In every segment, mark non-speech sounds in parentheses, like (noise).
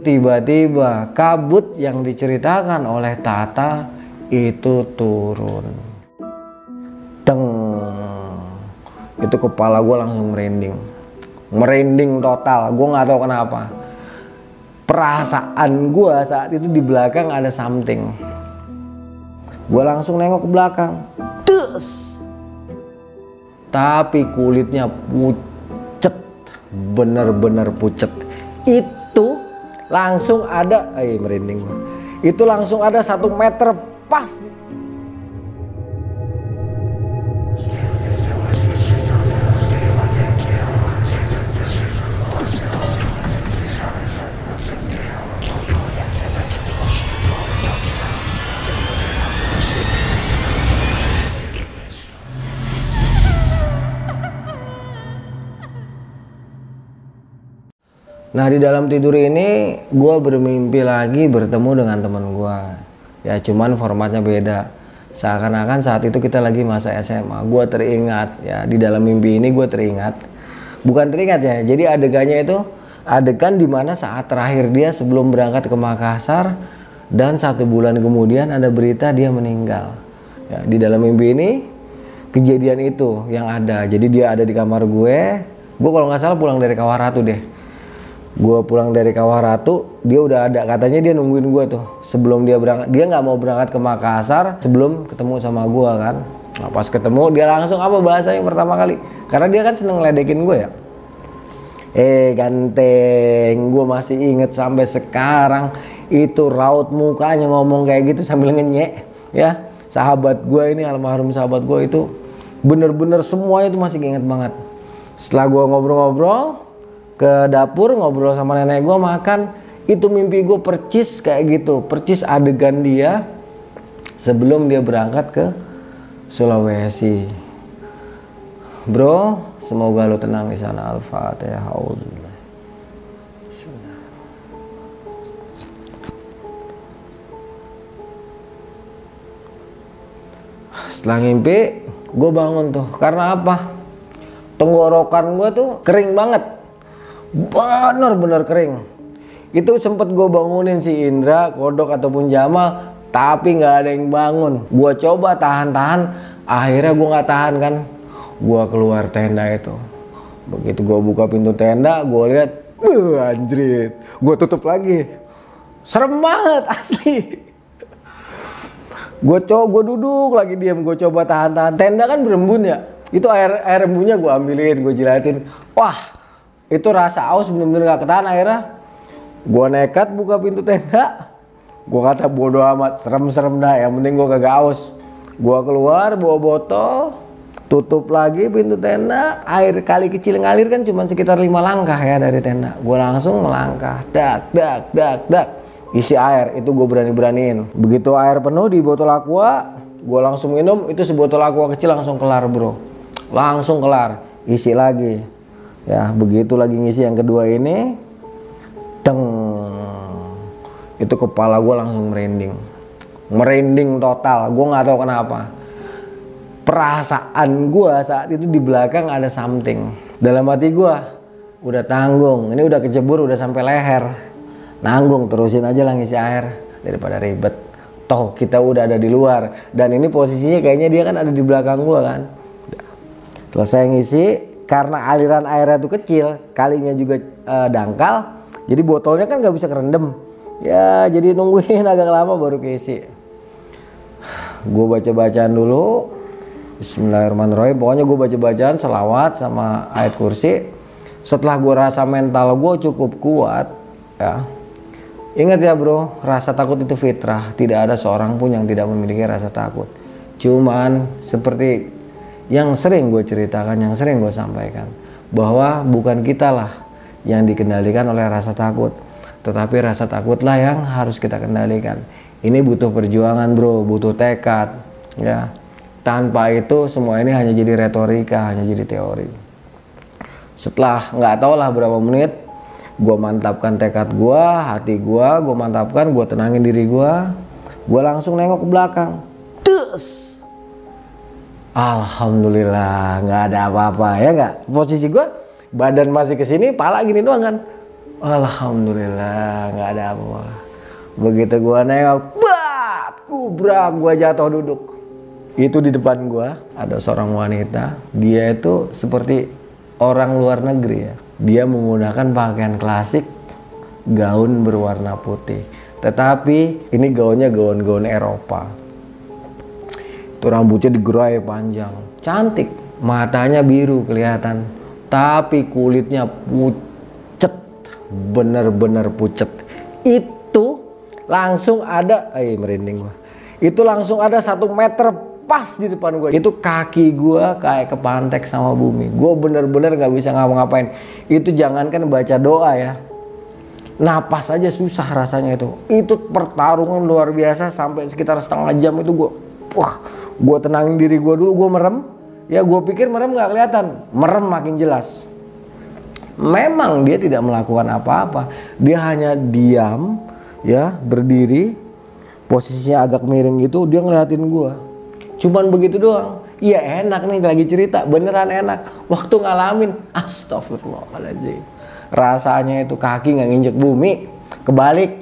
Tiba-tiba kabut yang diceritakan oleh Tata itu turun. Teng. Itu kepala gue langsung merinding. Merinding total. Gue nggak tahu kenapa. Perasaan gue saat itu di belakang ada something. Gue langsung nengok ke belakang. Terus. Tapi kulitnya pucet. Bener-bener pucet. Itu langsung ada, eh merinding. Itu langsung ada satu meter pas Nah di dalam tidur ini gue bermimpi lagi bertemu dengan teman gue. Ya cuman formatnya beda. Seakan-akan saat itu kita lagi masa SMA. Gue teringat ya di dalam mimpi ini gue teringat. Bukan teringat ya. Jadi adegannya itu adegan di mana saat terakhir dia sebelum berangkat ke Makassar dan satu bulan kemudian ada berita dia meninggal. Ya, di dalam mimpi ini kejadian itu yang ada. Jadi dia ada di kamar gue. Gue kalau nggak salah pulang dari Kawaratu deh gue pulang dari Kawaratu dia udah ada. Katanya dia nungguin gue tuh sebelum dia berangkat. Dia nggak mau berangkat ke Makassar sebelum ketemu sama gue kan? Nah, pas ketemu dia langsung apa bahasa yang pertama kali? Karena dia kan seneng ledekin gue ya. Eh ganteng gue masih inget sampai sekarang. Itu raut mukanya ngomong kayak gitu sambil ngenyek ya. Sahabat gue ini almarhum sahabat gue itu bener-bener semuanya itu masih inget banget. Setelah gue ngobrol-ngobrol ke dapur ngobrol sama nenek gue makan. Itu mimpi gue percis kayak gitu percis adegan dia sebelum dia berangkat ke Sulawesi. Bro semoga lo tenang di sana. Al-fatihah setelah ngimpi gue bangun tuh. Karena apa? Tenggorokan gue tuh kering banget benar-benar kering. Itu sempet gue bangunin si Indra, Kodok ataupun Jamal tapi nggak ada yang bangun. Gue coba tahan-tahan akhirnya gue nggak tahan kan. Gue keluar tenda itu. Begitu gue buka pintu tenda gue lihat Buh, anjrit. Gue tutup lagi. Serem banget (laughs) asli. Gue coba gue duduk lagi diam gue coba tahan-tahan. Tenda kan berembun ya. Itu air air embunnya gue ambilin gue jilatin. Wah itu rasa aus bener-bener gak ketahan akhirnya. Gue nekat buka pintu tenda. Gue kata bodo amat serem-serem dah yang penting gue kagak aus. Gue keluar bawa botol tutup lagi pintu tenda. Air kali kecil ngalir kan cuma sekitar lima langkah ya dari tenda. Gue langsung melangkah dak dak dak dak. Isi air itu gue berani-beraniin. Begitu air penuh di botol aqua gue langsung minum itu sebotol aqua kecil langsung kelar bro. Langsung kelar. Isi lagi ya begitu lagi ngisi yang kedua ini teng. Itu kepala gue langsung merinding. Merinding total gue nggak tahu kenapa. Perasaan gue saat itu di belakang ada something. Dalam hati gue udah tanggung. Ini udah kejebur udah sampai leher. Nanggung terusin aja lah ngisi air daripada ribet. Toh kita udah ada di luar. Dan ini posisinya kayaknya dia kan ada di belakang gue kan. Selesai ngisi karena aliran airnya itu kecil kalinya juga uh, dangkal jadi botolnya kan nggak bisa kerendam ya jadi nungguin (laughs) agak lama baru keisi gue baca bacaan dulu. Bismillahirrahmanirrahim. Pokoknya gue baca bacaan selawat sama ayat kursi. Setelah gue rasa mental gue cukup kuat ya. Ingat ya bro rasa takut itu fitrah. Tidak ada seorang pun yang tidak memiliki rasa takut. Cuman seperti yang sering gue ceritakan, yang sering gue sampaikan bahwa bukan kita lah yang dikendalikan oleh rasa takut, tetapi rasa takutlah yang harus kita kendalikan. Ini butuh perjuangan bro, butuh tekad, ya. Tanpa itu semua ini hanya jadi retorika, hanya jadi teori. Setelah nggak tahu lah berapa menit, gue mantapkan tekad gue, hati gue, gue mantapkan, gue tenangin diri gue, gue langsung nengok ke belakang. Terus Alhamdulillah nggak ada apa-apa ya nggak posisi gue badan masih ke sini pala gini doang kan Alhamdulillah nggak ada apa. Begitu gua nengok, bat, kubrak, gua jatuh duduk. Itu di depan gua ada seorang wanita. Dia itu seperti orang luar negeri ya. Dia menggunakan pakaian klasik, gaun berwarna putih. Tetapi ini gaunnya gaun-gaun Eropa. Itu rambutnya digerai panjang, cantik. Matanya biru kelihatan, tapi kulitnya putih bener-bener pucet. Itu langsung ada eh merinding gua. Itu langsung ada satu meter pas di depan gue itu kaki gue kayak kepantek sama bumi. Gue bener-bener nggak bisa ngapa-ngapain. Itu jangankan baca doa ya. Napas aja susah rasanya itu. Itu pertarungan luar biasa sampai sekitar setengah jam itu gue wah gue tenangin diri gue dulu gue merem. Ya gue pikir merem nggak kelihatan. Merem makin jelas. Memang dia tidak melakukan apa-apa. Dia hanya diam ya berdiri. Posisinya agak miring gitu dia ngeliatin gua. Cuman begitu doang. Iya enak nih lagi cerita. Beneran enak. Waktu ngalamin astagfirullahaladzim. Rasanya itu kaki nggak nginjek bumi. Kebalik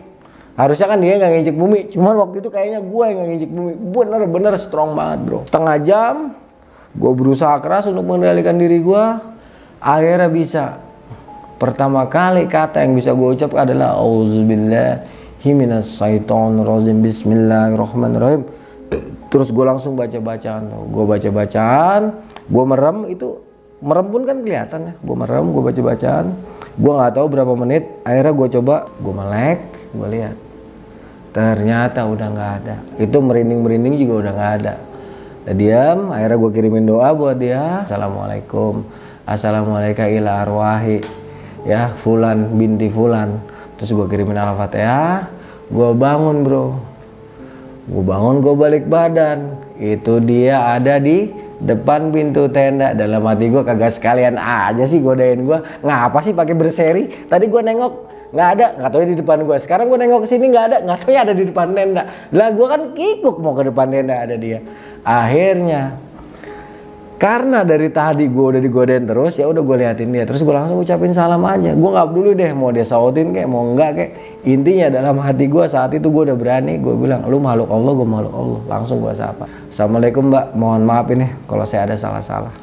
harusnya kan dia nggak nginjek bumi cuman waktu itu kayaknya gue yang nginjek bumi bener-bener strong banget bro setengah jam gue berusaha keras untuk mengendalikan diri gue akhirnya bisa Pertama kali kata yang bisa gue ucap adalah auzubillah himinas syaiton rozim bismillahirrahmanirrahim. Terus gue langsung baca bacaan. Gue baca bacaan, gue merem itu merem pun kan kelihatan ya. Gue merem, gue baca bacaan. Gue nggak tahu berapa menit. Akhirnya gue coba, gue melek, gue lihat. Ternyata udah nggak ada. Itu merinding merinding juga udah nggak ada. Udah diam. Akhirnya gue kirimin doa buat dia. Assalamualaikum. Assalamualaikum ila arwahi ya Fulan binti Fulan terus gue kirimin al-fatihah gue bangun bro gue bangun gue balik badan itu dia ada di depan pintu tenda dalam hati gue kagak sekalian aja sih godain gue ngapa sih pakai berseri tadi gue nengok nggak ada nggak tahu di depan gue sekarang gue nengok ke sini nggak ada nggak tahu ada di depan tenda. Lah gue kan kikuk mau ke depan tenda ada dia. Akhirnya karena dari tadi gue udah digodain terus ya udah gue liatin dia. Terus gue langsung ucapin salam aja. Gue nggak peduli deh mau dia sautin kayak mau enggak kayak intinya dalam hati gue saat itu gue udah berani. Gue bilang lu makhluk Allah gue makhluk Allah. Langsung gue sapa. Assalamualaikum mbak. Mohon maaf ini kalau saya ada salah-salah.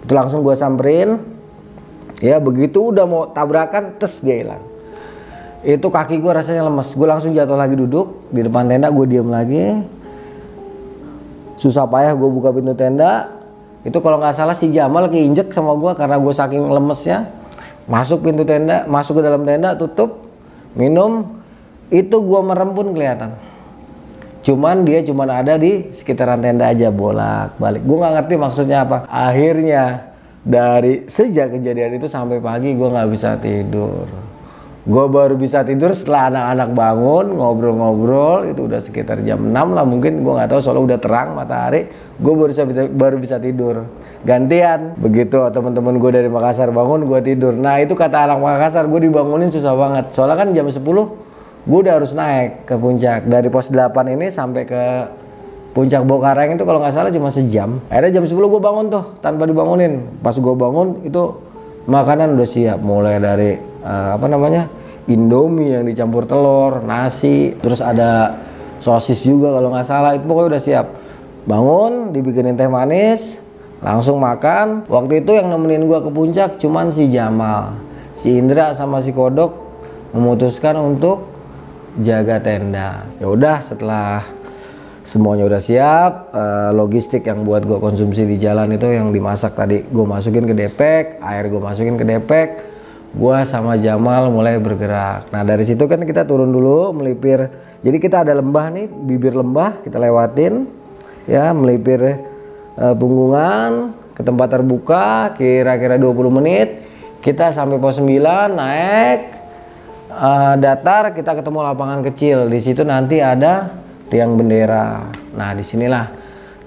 Itu langsung gue samperin ya begitu udah mau tabrakan tes dia hilang. Itu kaki gue rasanya lemes. Gue langsung jatuh lagi duduk di depan tenda gue diem lagi. Susah payah gue buka pintu tenda. Itu kalau nggak salah si Jamal keinjek sama gue karena gue saking lemesnya. Masuk pintu tenda masuk ke dalam tenda tutup minum. Itu gue merem pun kelihatan. Cuman dia cuman ada di sekitaran tenda aja bolak balik gue nggak ngerti maksudnya apa. Akhirnya dari sejak kejadian itu sampai pagi gue nggak bisa tidur. Gue baru bisa tidur setelah anak-anak bangun ngobrol-ngobrol itu udah sekitar jam 6 lah mungkin gue nggak tahu soalnya udah terang matahari gue baru bisa baru bisa tidur. Gantian begitu teman-teman gue dari Makassar bangun gue tidur. Nah itu kata anak Makassar gue dibangunin susah banget. Soalnya kan jam 10 gue udah harus naik ke puncak. Dari pos 8 ini sampai ke puncak Bokareng itu kalau nggak salah cuma sejam akhirnya jam 10 gue bangun tuh tanpa dibangunin pas gue bangun itu makanan udah siap mulai dari uh, apa namanya Indomie yang dicampur telur, nasi, terus ada sosis juga kalau nggak salah itu pokoknya udah siap. Bangun, dibikinin teh manis, langsung makan. Waktu itu yang nemenin gua ke puncak cuman si Jamal, si Indra sama si Kodok memutuskan untuk jaga tenda. Ya udah setelah semuanya udah siap, uh, logistik yang buat gua konsumsi di jalan itu yang dimasak tadi gua masukin ke depek, air gua masukin ke depek, gua sama Jamal mulai bergerak. Nah dari situ kan kita turun dulu melipir. Jadi kita ada lembah nih, bibir lembah kita lewatin, ya melipir uh, punggungan ke tempat terbuka kira-kira 20 menit. Kita sampai pos 9 naik uh, datar kita ketemu lapangan kecil. Di situ nanti ada tiang bendera. Nah di sinilah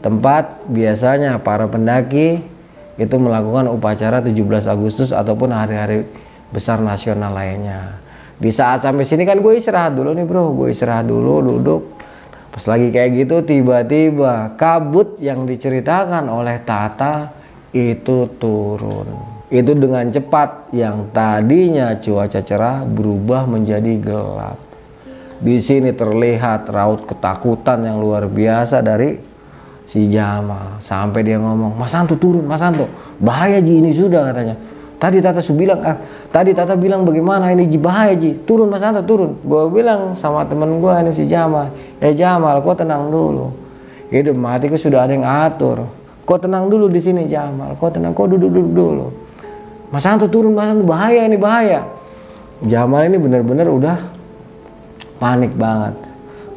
tempat biasanya para pendaki itu melakukan upacara 17 Agustus ataupun hari-hari besar nasional lainnya. Di saat sampai sini kan gue istirahat dulu nih bro, gue istirahat dulu duduk. Pas lagi kayak gitu tiba-tiba kabut yang diceritakan oleh Tata itu turun. itu dengan cepat yang tadinya cuaca cerah berubah menjadi gelap. Di sini terlihat raut ketakutan yang luar biasa dari si Jamal sampai dia ngomong, "Mas Santo turun, Mas Santo. Bahaya Ji ini sudah," katanya. Tadi Tata su bilang, ah, tadi Tata bilang bagaimana ini Ji bahaya Ji. Turun Mas Santo, turun. Gue bilang sama temen gue ini si Jamal, "Eh Jamal, kau tenang dulu. Hidup matiku sudah ada yang atur. Kau tenang dulu di sini Jamal. Kau tenang, kau duduk-duduk dulu." Mas Santo turun, Mas Santo bahaya ini bahaya. Jamal ini benar-benar udah panik banget.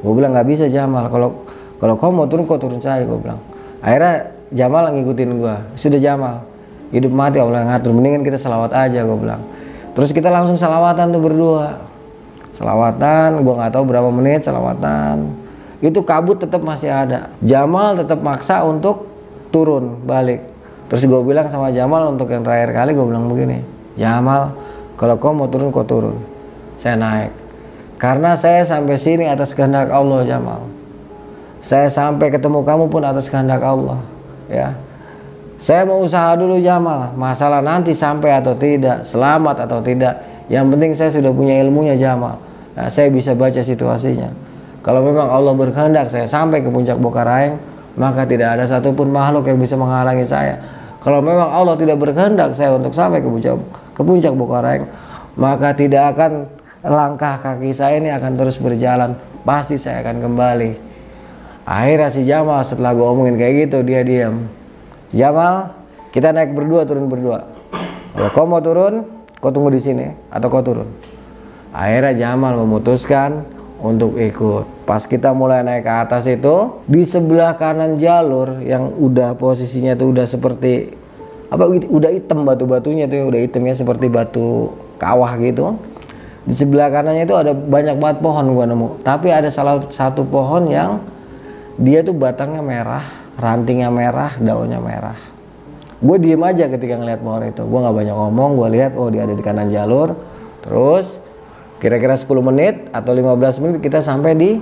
Gue bilang nggak bisa Jamal, kalau kalau kau mau turun kau turun saya, gue bilang. Akhirnya Jamal ngikutin gue, sudah Jamal, hidup mati Allah yang ngatur, mendingan kita selawat aja, gue bilang. Terus kita langsung salawatan tuh berdua. Salawatan, gue nggak tahu berapa menit salawatan. Itu kabut tetap masih ada. Jamal tetap maksa untuk turun balik Terus gue bilang sama Jamal untuk yang terakhir kali gue bilang begini, Jamal, kalau kau mau turun kau turun, saya naik. Karena saya sampai sini atas kehendak Allah Jamal. Saya sampai ketemu kamu pun atas kehendak Allah, ya. Saya mau usaha dulu Jamal, masalah nanti sampai atau tidak, selamat atau tidak. Yang penting saya sudah punya ilmunya Jamal. Nah, saya bisa baca situasinya. Kalau memang Allah berkehendak saya sampai ke puncak Bokaraeng, maka tidak ada satupun makhluk yang bisa menghalangi saya. Kalau memang Allah tidak berkehendak saya untuk sampai ke puncak ke puncak Bukareng, maka tidak akan langkah kaki saya ini akan terus berjalan. Pasti saya akan kembali. Akhirnya si Jamal setelah gue omongin kayak gitu dia diam. Jamal, kita naik berdua turun berdua. Kalau kau mau turun, kau tunggu di sini atau kau turun. Akhirnya Jamal memutuskan untuk ikut. Pas kita mulai naik ke atas itu, di sebelah kanan jalur yang udah posisinya tuh udah seperti apa udah hitam batu-batunya tuh udah hitamnya seperti batu kawah gitu. Di sebelah kanannya itu ada banyak banget pohon gua nemu. Tapi ada salah satu pohon yang dia tuh batangnya merah, rantingnya merah, daunnya merah. Gue diem aja ketika ngeliat pohon itu. Gue nggak banyak ngomong. Gue lihat, oh dia ada di kanan jalur. Terus Kira-kira 10 menit atau 15 menit kita sampai di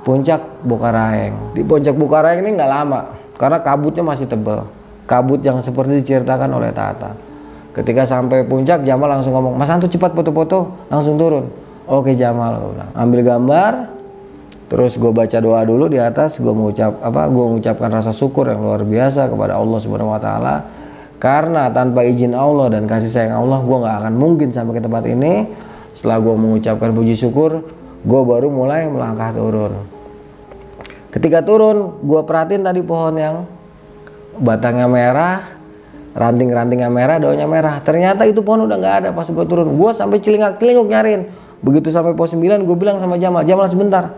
puncak Bukaraeng. Di puncak Bukaraeng ini nggak lama karena kabutnya masih tebal. Kabut yang seperti diceritakan oleh Tata. Ketika sampai puncak Jamal langsung ngomong, Mas Antu cepat foto-foto, langsung turun. Oke Jamal, gue. Ambil gambar, terus gue baca doa dulu di atas, gue mengucap apa? Gue mengucapkan rasa syukur yang luar biasa kepada Allah Subhanahu Wa Taala. Karena tanpa izin Allah dan kasih sayang Allah, gue nggak akan mungkin sampai ke tempat ini setelah gue mengucapkan puji syukur gue baru mulai melangkah turun ketika turun gue perhatiin tadi pohon yang batangnya merah ranting-rantingnya merah daunnya merah. Ternyata itu pohon udah nggak ada pas gue turun. Gue sampai celingak celinguk nyariin. Begitu sampai pos 9 gue bilang sama Jamal Jamal sebentar.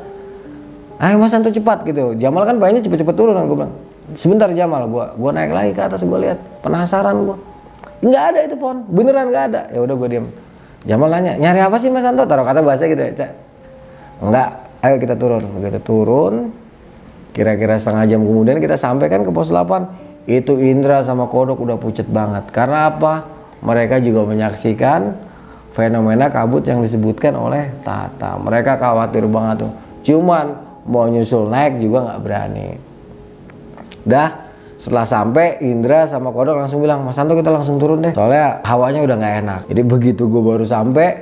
Ayo mas Santo cepat gitu. Jamal kan banyak cepet-cepet turun kan gue bilang. Sebentar Jamal gue gue naik lagi ke atas gue lihat. Penasaran gue nggak ada itu pohon beneran nggak ada. Ya udah gue diam Jamal nanya, nyari apa sih Mas Santo? Taruh kata bahasa gitu ya. Enggak, ayo kita turun. Begitu turun, kira-kira setengah jam kemudian kita sampaikan ke pos 8. Itu Indra sama Kodok udah pucet banget. Karena apa? Mereka juga menyaksikan fenomena kabut yang disebutkan oleh Tata. Mereka khawatir banget tuh. Cuman mau nyusul naik juga nggak berani. Dah, setelah sampai Indra sama Kodok langsung bilang Mas Santo kita langsung turun deh soalnya hawanya udah nggak enak jadi begitu gue baru sampai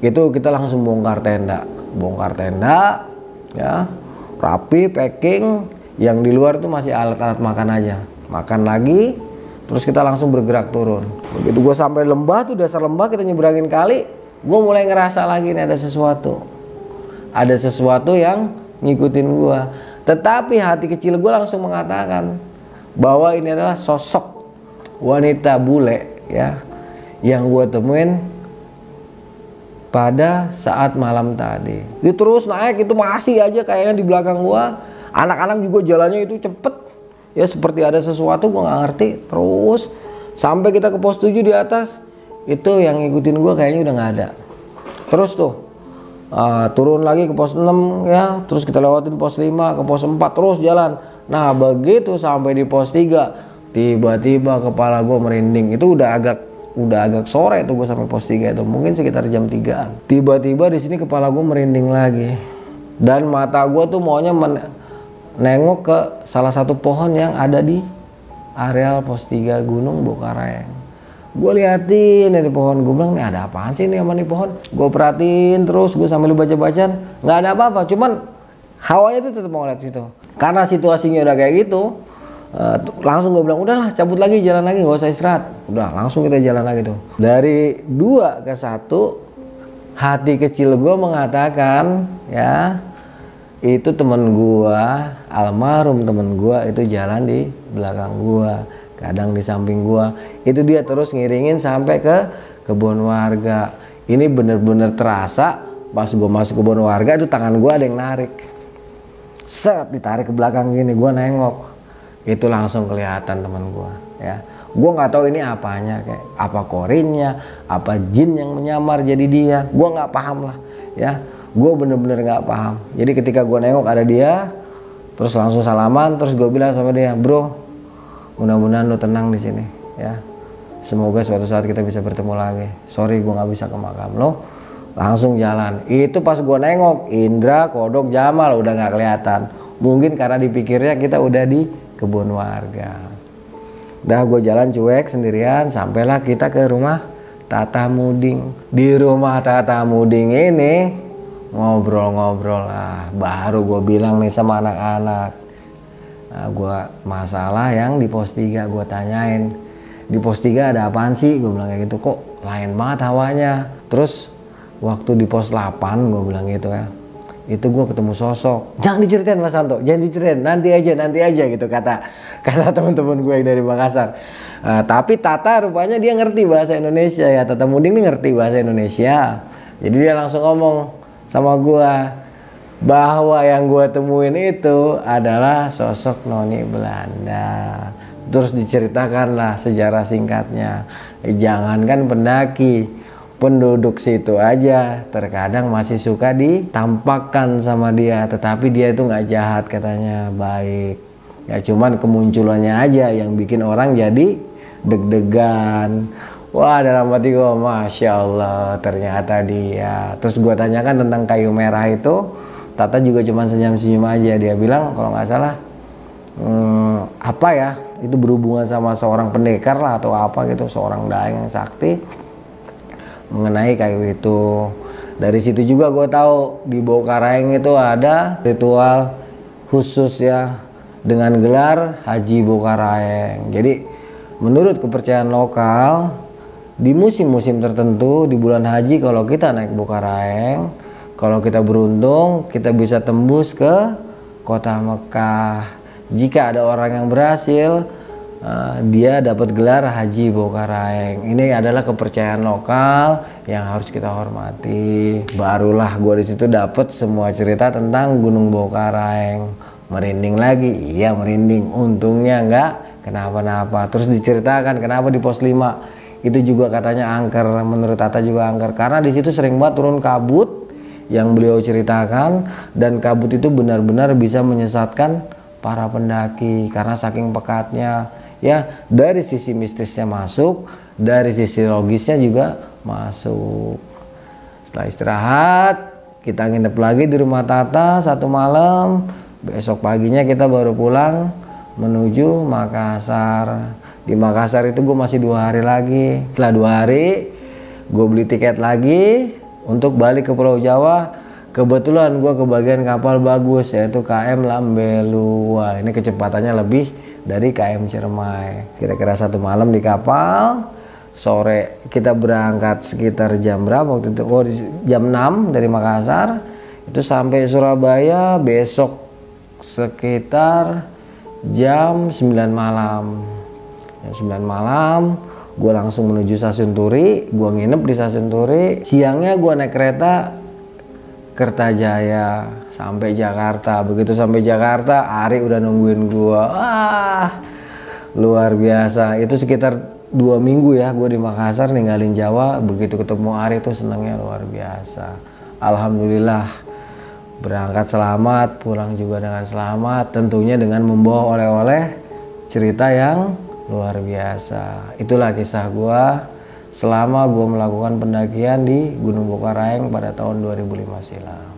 itu kita langsung bongkar tenda bongkar tenda ya rapi packing yang di luar tuh masih alat-alat makan aja makan lagi terus kita langsung bergerak turun begitu gue sampai lembah tuh dasar lembah kita nyebrangin kali gue mulai ngerasa lagi nih ada sesuatu ada sesuatu yang ngikutin gue tetapi hati kecil gue langsung mengatakan bahwa ini adalah sosok wanita bule ya yang gue temuin pada saat malam tadi. Dia terus naik itu masih aja kayaknya di belakang gue. Anak-anak juga jalannya itu cepet. Ya seperti ada sesuatu gue nggak ngerti. Terus sampai kita ke pos 7 di atas itu yang ngikutin gue kayaknya udah nggak ada. Terus tuh uh, turun lagi ke pos 6 ya. Terus kita lewatin pos 5 ke pos 4 terus jalan Nah begitu sampai di pos 3 tiba-tiba kepala gue merinding itu udah agak udah agak sore tuh gue sampai pos 3 itu mungkin sekitar jam 3 tiba-tiba di sini kepala gue merinding lagi dan mata gue tuh maunya nengok ke salah satu pohon yang ada di areal pos 3 Gunung Bokareng. Gue liatin dari pohon gue bilang nih ada apaan sih nih sama nih pohon? Gue perhatiin terus gue sambil baca bacaan nggak ada apa-apa cuman hawanya tuh tetap mau lihat situ. Karena situasinya udah kayak gitu uh, langsung gue bilang udahlah cabut lagi jalan lagi gak usah istirahat. Udah langsung kita jalan lagi tuh. Dari dua ke satu hati kecil gue mengatakan ya itu temen gua almarhum temen gua itu jalan di belakang gua kadang di samping gua. Itu dia terus ngiringin sampai ke kebun warga. Ini bener-bener terasa pas gua masuk kebun warga itu tangan gua ada yang narik. Set ditarik ke belakang gini gua nengok. Itu langsung kelihatan teman gua ya. Gua nggak tahu ini apanya kayak apa korinnya apa jin yang menyamar jadi dia. Gua nggak paham lah ya gue bener-bener nggak paham. Jadi ketika gue nengok ada dia terus langsung salaman terus gue bilang sama dia bro mudah-mudahan lo tenang di sini ya. Semoga suatu saat kita bisa bertemu lagi. Sorry gue nggak bisa ke makam lo langsung jalan. Itu pas gue nengok Indra Kodok Jamal udah nggak kelihatan. Mungkin karena dipikirnya kita udah di kebun warga. Dah gue jalan cuek sendirian sampailah kita ke rumah Tata Muding. Di rumah Tata Muding ini ngobrol-ngobrol lah. Baru gue bilang nih sama anak-anak. Nah, gue masalah yang di pos 3 gue tanyain. Di pos 3 ada apaan sih? Gue bilang kayak gitu. Kok lain banget hawanya. Terus waktu di pos 8 gue bilang gitu ya. Itu gue ketemu sosok. Jangan diceritain Mas Santo. Jangan diceritain. Nanti aja nanti aja gitu kata (laughs) kata teman-teman gue yang dari Makassar. Uh, tapi Tata rupanya dia ngerti bahasa Indonesia ya. Tata Muding ini ngerti bahasa Indonesia. Jadi dia langsung ngomong sama gue bahwa yang gue temuin itu adalah sosok noni Belanda. Terus diceritakanlah sejarah singkatnya. Eh, jangankan pendaki penduduk situ aja. Terkadang masih suka ditampakkan sama dia tetapi dia itu nggak jahat katanya baik. Ya cuman kemunculannya aja yang bikin orang jadi deg-degan wah dalam hati gue masya Allah ternyata dia. Terus gue tanyakan tentang kayu merah itu Tata juga cuma senyum-senyum aja. Dia bilang kalau nggak salah hmm, apa ya itu berhubungan sama seorang pendekar lah atau apa gitu seorang daeng yang sakti mengenai kayu itu. Dari situ juga gue tahu di Bokaraeng itu ada ritual khusus ya dengan gelar Haji Bokaraeng jadi menurut kepercayaan lokal di musim-musim tertentu di bulan haji kalau kita naik Bokaraeng kalau kita beruntung, kita bisa tembus ke kota Mekah. Jika ada orang yang berhasil, uh, dia dapat gelar Haji Bokaraeng. Ini adalah kepercayaan lokal yang harus kita hormati. Barulah gue di situ dapat semua cerita tentang Gunung Bokaraeng. Merinding lagi, iya merinding. Untungnya enggak kenapa-napa. Terus diceritakan kenapa di pos 5 itu juga katanya angker. Menurut Tata juga angker. Karena di situ sering banget turun kabut yang beliau ceritakan. Dan kabut itu benar-benar bisa menyesatkan para pendaki. Karena saking pekatnya ya dari sisi mistisnya masuk dari sisi logisnya juga masuk. Setelah istirahat kita nginep lagi di rumah Tata satu malam. Besok paginya kita baru pulang menuju Makassar di Makassar itu gue masih dua hari lagi. Setelah dua hari gue beli tiket lagi untuk balik ke Pulau Jawa. Kebetulan gue kebagian kapal bagus yaitu KM Lambelua ini kecepatannya lebih dari KM Cermai kira-kira satu malam di kapal sore kita berangkat sekitar jam berapa waktu itu? Oh jam 6 dari Makassar. Itu sampai Surabaya besok sekitar jam 9 malam jam 9 malam gue langsung menuju stasiun Turi gue nginep di stasiun Turi. Siangnya gue naik kereta Kertajaya sampai Jakarta. Begitu sampai Jakarta Ari udah nungguin gue ah luar biasa. Itu sekitar dua minggu ya gue di Makassar ninggalin Jawa. Begitu ketemu Ari itu senangnya luar biasa. Alhamdulillah berangkat selamat pulang juga dengan selamat. Tentunya dengan membawa oleh-oleh cerita yang luar biasa. Itulah kisah gua selama gua melakukan pendakian di Gunung Bokaraeng pada tahun 2005 silam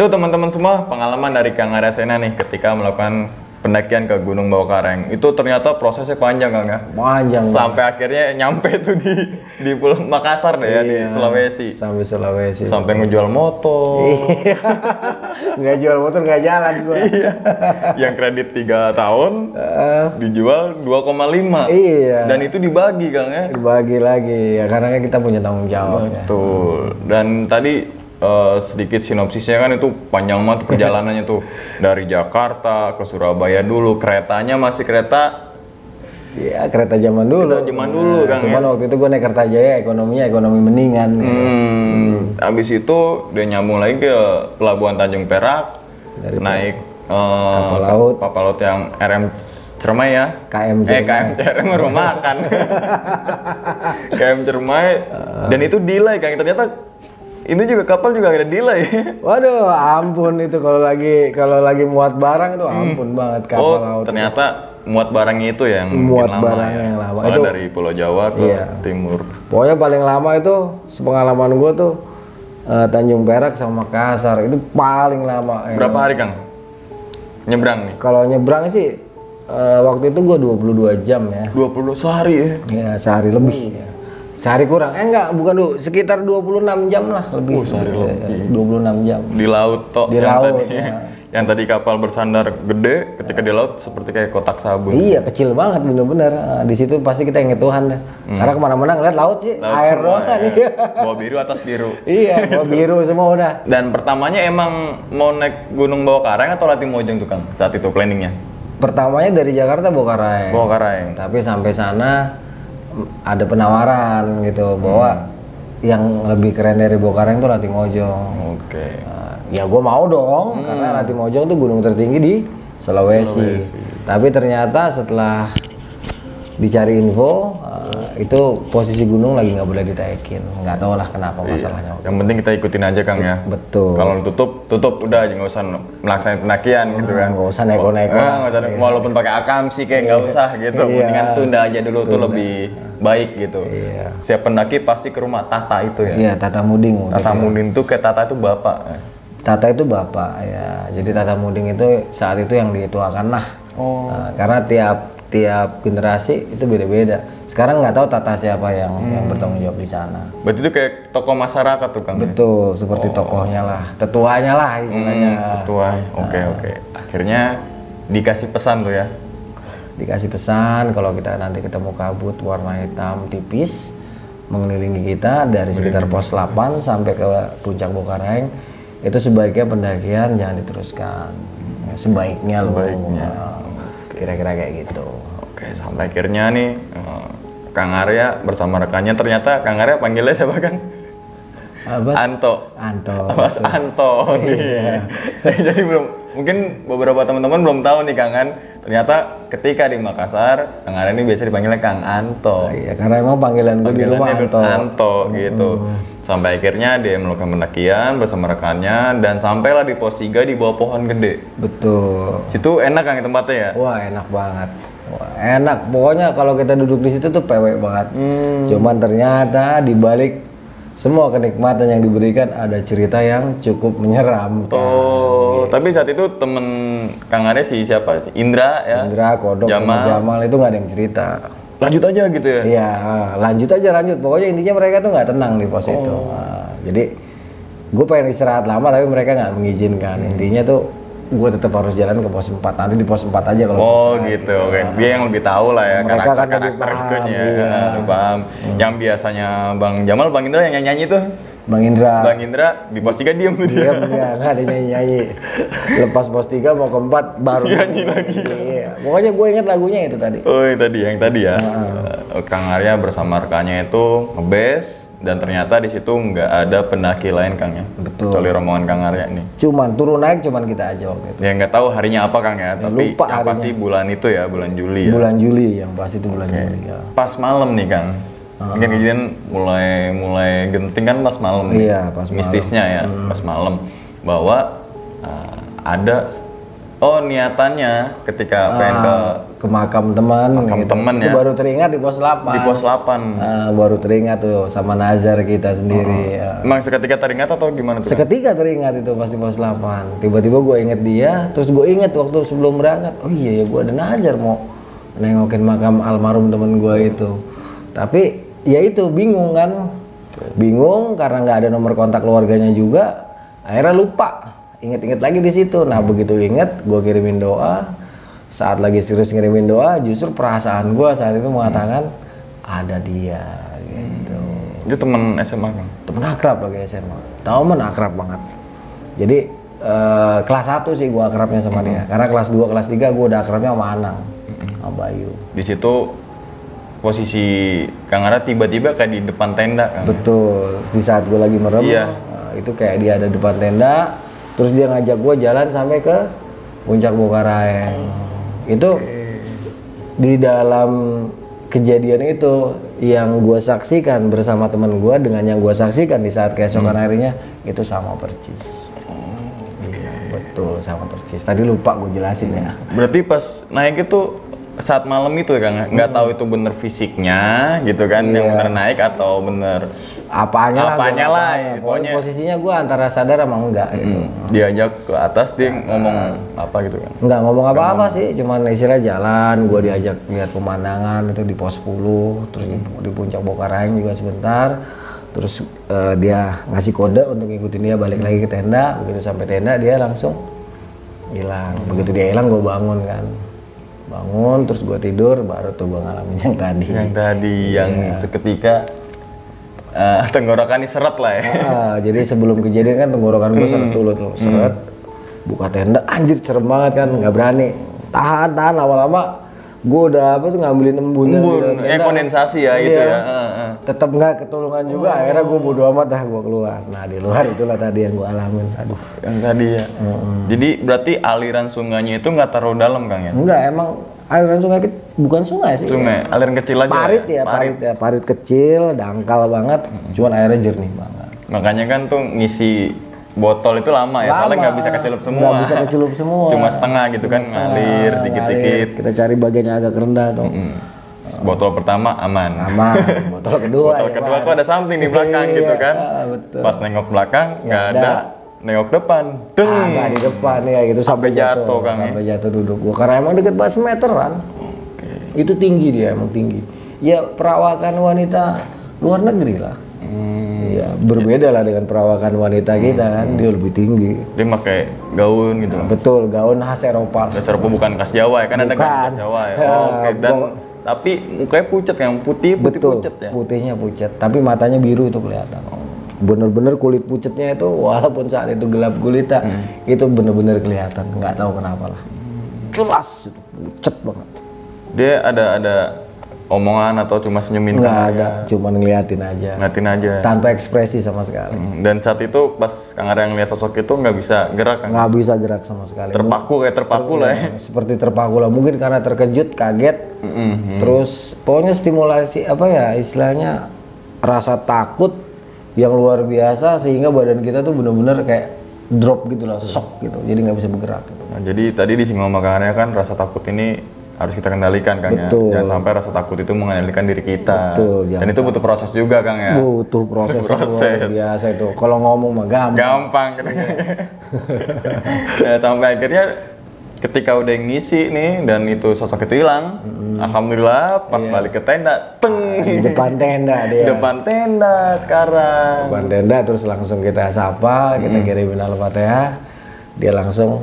Itu teman-teman semua pengalaman dari Kang Arya Sena nih ketika melakukan pendakian ke Gunung Bawah Itu ternyata prosesnya panjang Kang ya. Panjang. Sampai akhirnya nyampe tuh di di Pulau Makassar deh ya di Iya. Sulawesi. Sampai Sulawesi. Sampai ngejual motor. Iya. nggak jual motor nggak jalan gua. Iya. Yang kredit 3 tahun Eh, dijual 2,5. Iya. Dan itu dibagi Kang ya. dibagi lagi ya karena kan kita punya tanggung jawab ya. Betul. Dan tadi eh, sedikit sinopsisnya kan itu panjang banget perjalanannya tuh (laughs) dari Jakarta ke Surabaya dulu. Keretanya masih kereta Iya kereta zaman dulu. Kereta zaman dulu, Kang, Cuman waktu itu gue naik Kertajaya ekonominya ekonomi mendingan. ya. Hmm, habis itu dia nyambung lagi ke Pelabuhan Tanjung Perak, naik eh, Kapal laut. kapal laut yang RM Cermai ya. KM Eh Jerman. KM Cermai (laughs) rumah makan. (laughs) KM Cermai dan itu delay kan ternyata ini juga kapal juga ada delay. (laughs) Waduh, ampun itu kalau lagi kalau lagi muat barang itu ampun banget kapal oh, laut. ternyata muat barangnya itu yang Muat lama barangnya ya. yang lama. Soalnya Itu- dari Pulau Jawa ke Iya. timur. Pokoknya paling lama itu sepengalaman gue tuh eh, Tanjung Perak sama Makassar itu paling lama. ya. Berapa hari Kang? Nyebrang nih. Kalau nyebrang sih eh, waktu itu gue 22 jam ya. 20 sehari ya. Ya sehari lebih. ya. Sehari kurang. Eh enggak, bukan dulu. Sekitar 26 jam lah lebih. Oh, sehari Eh, 26 jam. di laut toh Di yang laut, tadi ya. (laughs) yang tadi kapal bersandar gede ketika di laut seperti kayak kotak sabun Iya kecil banget bener-bener. Ah, di situ pasti kita inget Tuhan deh. Karena ke mana-mana ngeliat laut sih, Hmm. laut air semua doang kan. ya. Iya. bawah biru atas biru (laughs) iya, mau biru semua udah. dan pertamanya emang mau naik gunung bawah karang atau latih mojang tuh kang saat itu planningnya Pertamanya dari Jakarta Bokarai. bawah karang Tapi sampai sana ada penawaran gitu bahwa Hmm. yang lebih keren dari Bokareng tuh Latih Mojong. oke Nah, ya gue mau dong karena Latih Mojong tuh gunung tertinggi di Sulawesi. Tapi ternyata setelah dicari info itu posisi gunung lagi nggak boleh ditaikin. Nggak tahu lah kenapa masalahnya. yang penting kita ikutin aja kang ya Betul. kalau tutup tutup udah aja nggak usah melaksanakan pendakian gitu kan nggak usah neko-neko. Eh, nggak usah walaupun pakai akam sih kayak nggak usah gitu Iya. mendingan tunda aja dulu tuh lebih baik gitu Iya. siap pendaki pasti ke rumah Tata itu ya Iya, Tata Muding. Tata Mudin tuh kayak Tata itu bapak Tata itu bapak ya. Jadi Tata Muding itu saat itu yang dituakan lah. oh Nah, karena tiap tiap generasi itu beda-beda. Sekarang nggak tahu Tata siapa yang yang bertanggung jawab di sana. berarti itu kayak tokoh masyarakat tuh kang ya? Betul, seperti tokohnya lah, tetuanya lah istilahnya. Hmm, ketua oke oke akhirnya dikasih pesan tuh ya Dikasih pesan kalau kita nanti ketemu kabut warna hitam tipis mengelilingi kita dari sekitar pos 8 sampai ke puncak Bokareng itu sebaiknya pendakian jangan diteruskan. Ya, Sebaiknya loh. Sebaiknya. Nah, Kira-kira kayak gitu. Oke sampai akhirnya nih eh, Kang Arya bersama rekannya ternyata Kang Arya panggilnya siapa Kang Apa? Anto Anto. Mas Anto nih. (laughs) Jadi belum mungkin beberapa teman-teman belum tahu nih Kang kan. Ternyata ketika di Makassar, Kang Arya ini biasa dipanggilnya Kang Anto. Iya, karena emang panggilan gue di rumah Anto. Anto gitu. Sampai akhirnya dia melakukan pendakian bersama rekannya dan sampailah di pos 3 di bawah pohon gede. Betul. Situ enak Kang tempatnya ya? Wah enak banget. Wah, enak. Pokoknya kalau kita duduk di situ tuh pewek banget. Hmm. Cuman ternyata di balik semua kenikmatan yang diberikan ada cerita yang cukup menyeramkan. Oh, tapi saat itu temen Kang Arya si siapa? Si Indra ya. Indra, Kodok, sama Jamal. Jamal itu nggak ada yang cerita. Lanjut aja gitu ya. Iya, lanjut aja lanjut. Pokoknya intinya mereka tuh nggak tenang di pos itu. Oh. Nah, jadi gue pengen istirahat lama tapi mereka nggak mengizinkan. Intinya tuh gue tetap harus jalan ke pos 4. Nanti di pos 4 aja kalau Oh bisa. gitu, oke. Dia yang lebih tahu lah ya Mereka kan karakter lebih karakter paham, itunya. iya. Ya, paham. Yang biasanya Bang Jamal, Bang Indra yang nyanyi tuh. Bang Indra. Bang Indra di pos 3 diem tuh Dia dia. ya, nggak ada nyanyi-nyanyi. Lepas pos 3 mau ke 4 baru nyanyi lagi. Iya. Pokoknya gue inget lagunya itu tadi. Oh yang tadi, yang tadi ya. Eh, Kang Arya bersama rekannya itu ngebes dan ternyata di situ nggak ada pendaki lain Kang ya. Betul. Kecuali rombongan Kang Arya nih. Cuman turun naik cuman kita aja waktu itu. Ya nggak tahu harinya apa Kang ya, tapi lupa yang pasti bulan itu ya, bulan Juli ya. Bulan Juli yang pasti itu bulan Juli ya. Pas malam nih Kang. Mungkin kejadian mulai mulai genting kan pas malam nih. Iya, malam. Hmm. Mistisnya ya, pas malam bahwa uh, ada oh niatannya ketika pengen ke ke makam teman Makam gitu. teman Itu ya. baru teringat di pos 8 Di pos 8. Ah, baru teringat tuh sama Nazar kita sendiri Oh. ya. Emang seketika teringat atau gimana tuh? Seketika teringat itu pas di pos 8 Tiba-tiba gue inget dia Terus gue inget waktu sebelum berangkat Oh iya ya gue ada Nazar mau Nengokin makam almarhum temen gue itu Tapi ya itu bingung kan. Bingung karena nggak ada nomor kontak keluarganya juga Akhirnya lupa. Inget-inget lagi di situ. Nah begitu inget gue kirimin doa. Saat lagi serius ngirimin doa Justru perasaan gue saat itu mengatakan Ada dia gitu. Itu temen SMA kan? temen akrab lagi SMA temen akrab banget. Jadi eh, kelas 1 sih gua akrabnya sama dia. Karena kelas 2 kelas 3 gua udah akrabnya sama Anang sama Bayu. Di situ posisi Kang Ara tiba-tiba kayak di depan tenda kan? betul. Di saat gua lagi merem Iya. eh, itu kayak dia ada depan tenda terus dia ngajak gua jalan sampai ke puncak Bokaraeng itu di dalam kejadian itu yang gua saksikan bersama teman gua dengan yang gua saksikan di saat keesokan harinya itu sama percis. Iya, betul sama percis. Tadi lupa gue jelasin ya. Berarti pas naik itu saat malam itu ya Kang? Nggak tahu itu bener fisiknya gitu kan? Yang Iya. bener naik atau bener apanya lah Apanya lah, ya, Pokoknya posisinya gua antara sadar sama enggak gitu hmm, diajak ke atas dia ngomong apa gitu kan? Nggak ngomong apa-apa sih, cuman istilah jalan, gua diajak lihat pemandangan itu di pos 10, terus di, di puncak Bokaraeng juga sebentar. Terus eh, dia ngasih kode untuk ngikutin dia balik lagi ke tenda, begitu sampai tenda dia langsung hilang. Begitu dia hilang gua bangun kan. Bangun terus gua tidur baru tuh gua ngalamin yang tadi. Yang tadi yang Iya. seketika eh, tenggorokan seret lah ya. Ah, jadi sebelum kejadian kan tenggorokan gue Hmm. seret dulu tuh, seret. Buka tenda, anjir serem banget kan, nggak berani. Tahan, tahan lama-lama gue udah apa tuh ngambilin embun Embun, eh kondensasi ya gitu ya. Heeh. Tetap nggak ketulungan juga, akhirnya gue bodo amat dah gue keluar. Nah di luar itulah tadi yang gue alamin. Aduh, Yang tadi ya. Jadi berarti aliran sungainya itu nggak terlalu dalam Kang ya? enggak emang aliran sungai ke- bukan sungai sih. Sungai, aliran kecil aja. Parit ya, parit ya, parit kecil, dangkal banget, cuman airnya jernih banget. Makanya kan tuh ngisi botol itu lama ya, soalnya Lama. nggak bisa kecelup semua. Nggak bisa kecelup semua. Cuma setengah gitu kan, Setengah, ngalir dikit-dikit. Kita cari bagian yang agak rendah tuh. Hmm. Botol pertama aman. Aman. (laughs) Botol kedua. Botol ya, kedua kok ada something di belakang Iya, gitu kan. ah, betul. Pas nengok belakang nggak ada. ada. Nengok depan, deng. Ah, nggak di depan ya gitu sampai, jatuh, jatuh, Kang, ya? sampai jatuh duduk gua karena emang deket banget semeteran. Itu tinggi dia emang tinggi. Ya perawakan wanita luar negeri lah. Hmm. Iya, berbeda lah dengan perawakan wanita kita kan, dia lebih tinggi. Dia pakai gaun gitu. Betul, gaun khas Eropa. Dasar apa bukan khas Jawa ya, kan ada khas Jawa ya. Ya, (laughs) Oh, Oke, dan pokok- tapi mukanya pucat yang putih, putih Betul, pucat ya. putihnya pucat, tapi matanya biru itu kelihatan. Bener-bener kulit pucatnya itu (laughs) walaupun saat itu gelap gulita, Hmm. itu bener-bener kelihatan. Nggak tahu kenapa lah. Jelas, itu pucat banget. Dia ada ada omongan atau cuma senyumin Nggak kamu ada, cuman ngeliatin aja. ngeliatin aja. Tanpa ekspresi sama sekali. Hmm, Dan saat itu pas Kang Arya ngeliat sosok itu nggak bisa gerak kan? Nggak bisa gerak sama sekali. Terpaku kayak terpaku lah ya. Seperti terpaku lah. Mungkin karena terkejut, kaget. Mm-mm. Terus pokoknya stimulasi apa ya istilahnya rasa takut yang luar biasa sehingga badan kita tuh bener-bener kayak drop gitu lah, shock gitu. Jadi nggak bisa bergerak gitu. Nah, jadi tadi disinggung sama Kang Arya kan rasa takut ini harus kita kendalikan Kang ya. Betul. Jangan sampai rasa takut itu mengendalikan diri kita. Betul, Dan itu butuh proses juga Kang ya. Butuh proses, luar Proses. biasa itu. Kalau ngomong mah gampang. Gampang gitu. (laughs) ya, sampai akhirnya ketika udah ngisi nih dan itu sosok itu hilang, alhamdulillah pas balik ke tenda, teng Di depan tenda di dia. depan tenda sekarang. Depan tenda terus langsung kita sapa, kita kirimin al-fatihah, dia langsung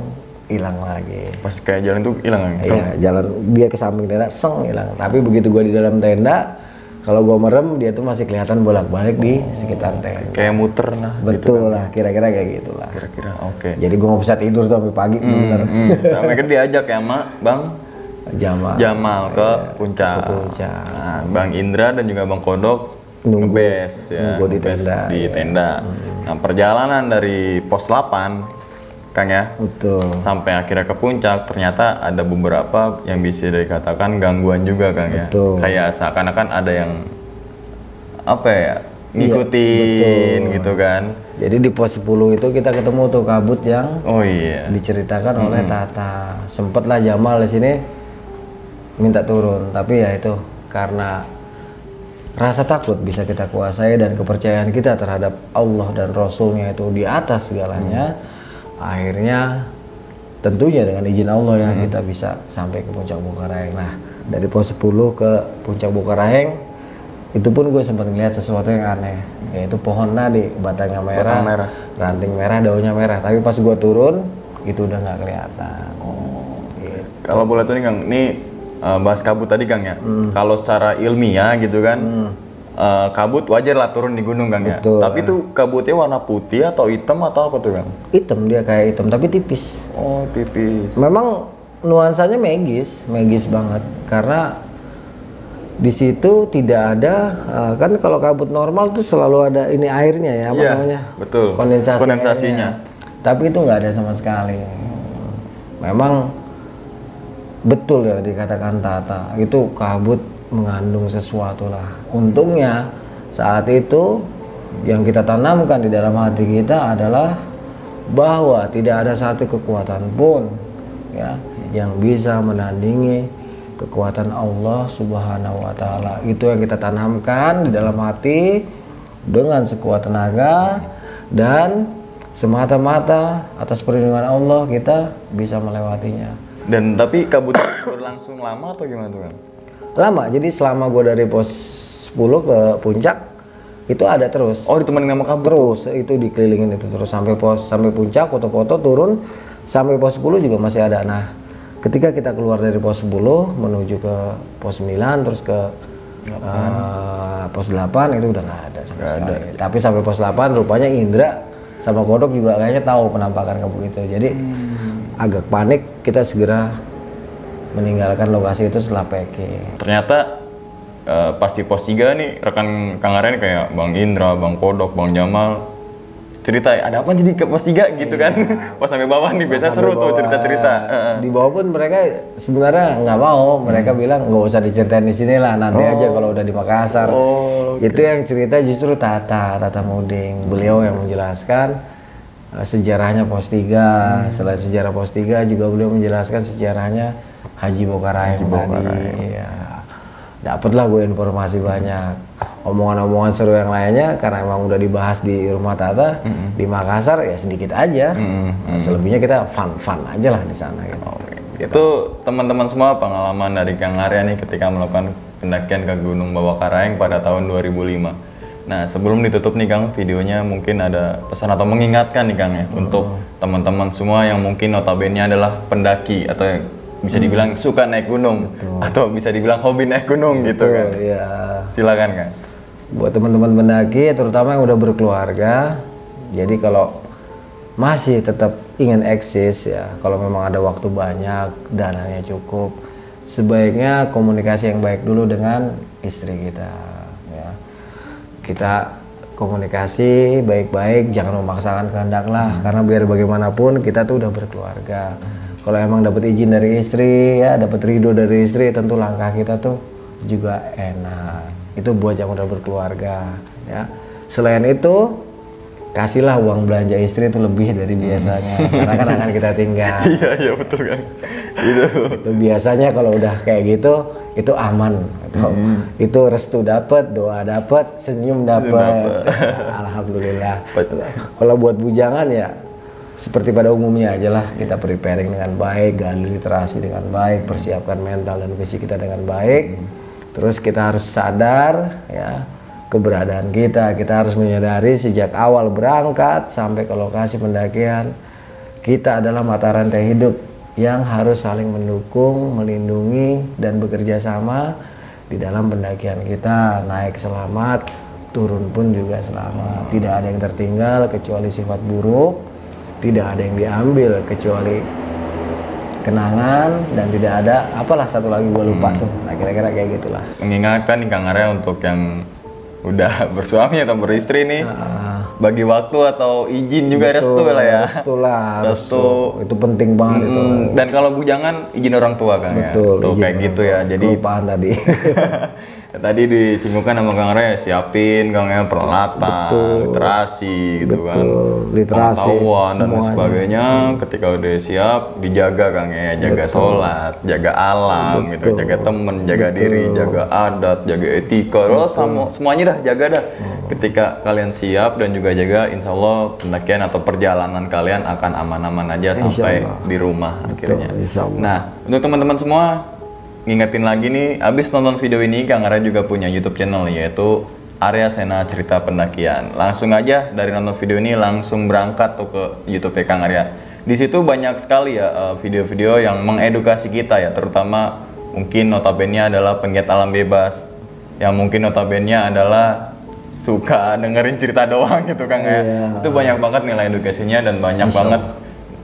hilang lagi. Pas kayak jalan tuh hilang kan? Iya, jalan dia ke samping tenda, seng hilang. Tapi begitu gua di dalam tenda, kalau gua merem dia tuh masih kelihatan bolak-balik di sekitar tenda. Kayak muter nah. Betul lah, kira-kira kayak gitulah. Kira-kira oke. Jadi gua nggak bisa tidur tuh sampai pagi, bener. Hmm, sampai akhirnya diajak ya mak Bang Jama. Jamal ke puncak. Ke puncak. Nah, Bang Indra dan juga Bang Kodok Nunggu. ngebes ya. Nunggu di tenda, Di iya. tenda. Nah, perjalanan dari pos 8 Kang ya Betul. sampai akhirnya ke puncak ternyata ada beberapa yang bisa dikatakan gangguan juga Kang ya. Betul. Kayak seakan-akan ada yang apa ya? Iya, ngikutin gitu kan. Jadi di pos 10 itu kita ketemu tuh kabut yang Oh iya. diceritakan oleh Tata. Sempet lah Jamal di sini minta turun tapi ya itu karena rasa takut bisa kita kuasai dan kepercayaan kita terhadap Allah dan Rasulnya itu di atas segalanya akhirnya tentunya dengan izin Allah ya kita bisa sampai ke puncak Bukaraheng nah dari pos 10 ke puncak Bukaraheng itu pun gue sempat ngeliat sesuatu yang aneh yaitu pohon nadi batangnya merah, Batang merah. ranting merah daunnya merah tapi pas gue turun itu udah nggak kelihatan gitu. Kalau boleh tuh nih Kang, ini eh, bahas kabut tadi Kang ya. Hmm. Kalau secara ilmiah gitu kan, eh, kabut wajar lah turun di gunung Kang ya. Betul. Tapi tuh kabutnya warna putih atau hitam atau apa tuh Kang? hitam dia kayak hitam tapi tipis Oh tipis. memang nuansanya magis magis banget karena di situ tidak ada eh, kan kalau kabut normal tuh selalu ada ini airnya ya apa Iya, namanya betul. kondensasi Kondensasinya. airnya. tapi itu nggak ada sama sekali memang betul ya dikatakan Tata itu kabut mengandung sesuatu lah untungnya saat itu yang kita tanamkan di dalam hati kita adalah bahwa tidak ada satu kekuatan pun ya yang bisa menandingi kekuatan Allah Subhanahu wa taala. Itu yang kita tanamkan di dalam hati dengan sekuat tenaga dan semata-mata atas perlindungan Allah kita bisa melewatinya. Dan tapi kabutnya (coughs) berlangsung lama atau gimana tuh Kang? Lama, jadi selama gue dari pos 10 ke puncak itu ada terus. Oh ditemenin sama kabut. terus itu dikelilingin itu terus. Sampai pos sampai puncak foto-foto turun sampai pos 10 juga masih ada. Nah ketika kita keluar dari pos 10 menuju ke pos 9 terus ke eh, pos 8 itu udah nggak ada sama sekali. Tapi sampai pos 8 rupanya Indra sama Kodok juga kayaknya tahu penampakan kabut itu. Jadi agak panik kita segera meninggalkan lokasi itu setelah packing Ternyata eh, pas di pos 3 nih rekan Kang nih kayak Bang Indra, Bang Kodok, Bang Jamal cerita ada apa jadi ke pos 3 gitu kan. (laughs) pas sampai bawah nih biasa seru tuh cerita-cerita. Di bawah pun mereka sebenarnya nggak mau. Mereka bilang nggak usah diceritain di sini lah nanti aja kalau udah di Makassar. Oh, itu yang cerita justru Tata Tata Muding. Beliau yang menjelaskan eh, sejarahnya pos 3 selain sejarah pos 3 juga beliau menjelaskan sejarahnya Haji Bokarayeng tadi. Ya dapatlah gue informasi banyak. Omongan-omongan seru yang lainnya karena emang udah dibahas di rumah Tata di Makassar ya sedikit aja. Nah, selebihnya kita fun-fun aja lah di sana gitu. Itu teman-teman semua pengalaman dari Kang Arya nih ketika melakukan pendakian ke Gunung Bawakaraeng pada tahun 2005. Nah, sebelum ditutup nih Kang, videonya mungkin ada pesan atau mengingatkan nih Kang ya untuk teman-teman semua yang mungkin notabene adalah pendaki atau bisa dibilang suka naik gunung atau bisa dibilang hobi naik gunung gitu kan. Betul, ya. Silakan Kang. buat teman-teman pendaki terutama yang udah berkeluarga jadi kalau masih tetap ingin eksis ya kalau memang ada waktu banyak dananya cukup sebaiknya komunikasi yang baik dulu dengan istri kita ya kita komunikasi baik-baik jangan memaksakan kehendak lah karena biar bagaimanapun kita tuh udah berkeluarga kalau emang dapat izin dari istri ya dapat ridho dari istri tentu langkah kita tuh juga enak. Itu buat yang udah berkeluarga ya. Selain itu kasihlah uang belanja istri itu lebih dari biasanya karena kan akan kita tinggal. (laughs) Iya, iya betul Kang. Itu. itu biasanya kalau udah kayak gitu itu aman itu, itu restu dapat doa dapat senyum dapat alhamdulillah. (laughs) Kalau buat bujangan ya seperti pada umumnya aja lah kita preparing dengan baik gali literasi dengan baik persiapkan mental dan fisik kita dengan baik terus kita harus sadar ya keberadaan kita kita harus menyadari sejak awal berangkat sampai ke lokasi pendakian kita adalah mata rantai hidup yang harus saling mendukung, melindungi, dan bekerja sama di dalam pendakian kita. Naik selamat, turun pun juga selamat. Tidak ada yang tertinggal kecuali sifat buruk, tidak ada yang diambil kecuali kenangan, dan tidak ada apalah satu lagi gue lupa tuh. Nah kira-kira kayak gitulah. mengingatkan nih Kang Arya untuk yang udah (laughs) bersuami atau beristri nih Ah. bagi waktu atau izin juga restu lah ya (laughs) Restu lah, Restu. Itu penting banget itu. Mm, dan kalau bujangan izin orang tua kan ya Betul. tuh izin kayak gitu ya jadi Kelupaan tadi. (laughs) tadi dicimbukan sama Kang Re siapin Kang ya peralatan literasi gitu kan. Betul, literasi, pengetahuan dan sebagainya. Ketika udah siap dijaga Kang ya jaga sholat jaga alam gitu. Jaga temen jaga diri jaga adat jaga etika. Lo sama semuanya dah jaga dah. Ketika kalian siap dan juga jaga insya Allah pendakian atau perjalanan kalian akan aman-aman aja sampai di rumah akhirnya. Insya Allah. Nah, untuk teman-teman semua, ngingetin lagi nih, abis nonton video ini, Kang Arya juga punya YouTube channel yaitu Arya Sena Cerita Pendakian. Langsung aja dari nonton video ini langsung berangkat tuh ke YouTube Kang Arya. Di situ banyak sekali ya eh, video-video yang mengedukasi kita ya, terutama mungkin notabene adalah penggiat alam bebas, yang mungkin notabene adalah suka dengerin cerita (laughs) doang gitu Kang ya. Iya. Itu banyak banget nilai edukasinya dan banyak banget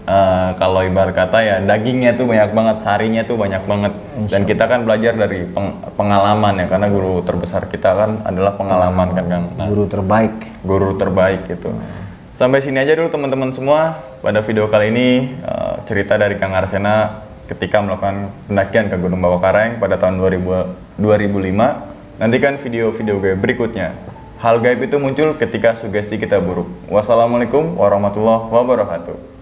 Eh, kalau ibarat kata ya dagingnya tuh banyak banget, sarinya tuh banyak banget. Dan kita kan belajar dari peng- pengalaman ya, karena guru terbesar kita kan adalah pengalaman kan Kang. Nah, Guru terbaik. guru terbaik gitu. Sampai sini aja dulu teman-teman semua. Pada video kali ini eh, cerita dari Kang Arsena ketika melakukan pendakian ke Gunung Bawakareng pada tahun 2000, 2005. Nantikan video-video gue berikutnya. Hal gaib itu muncul ketika sugesti kita buruk. Wassalamualaikum warahmatullahi wabarakatuh.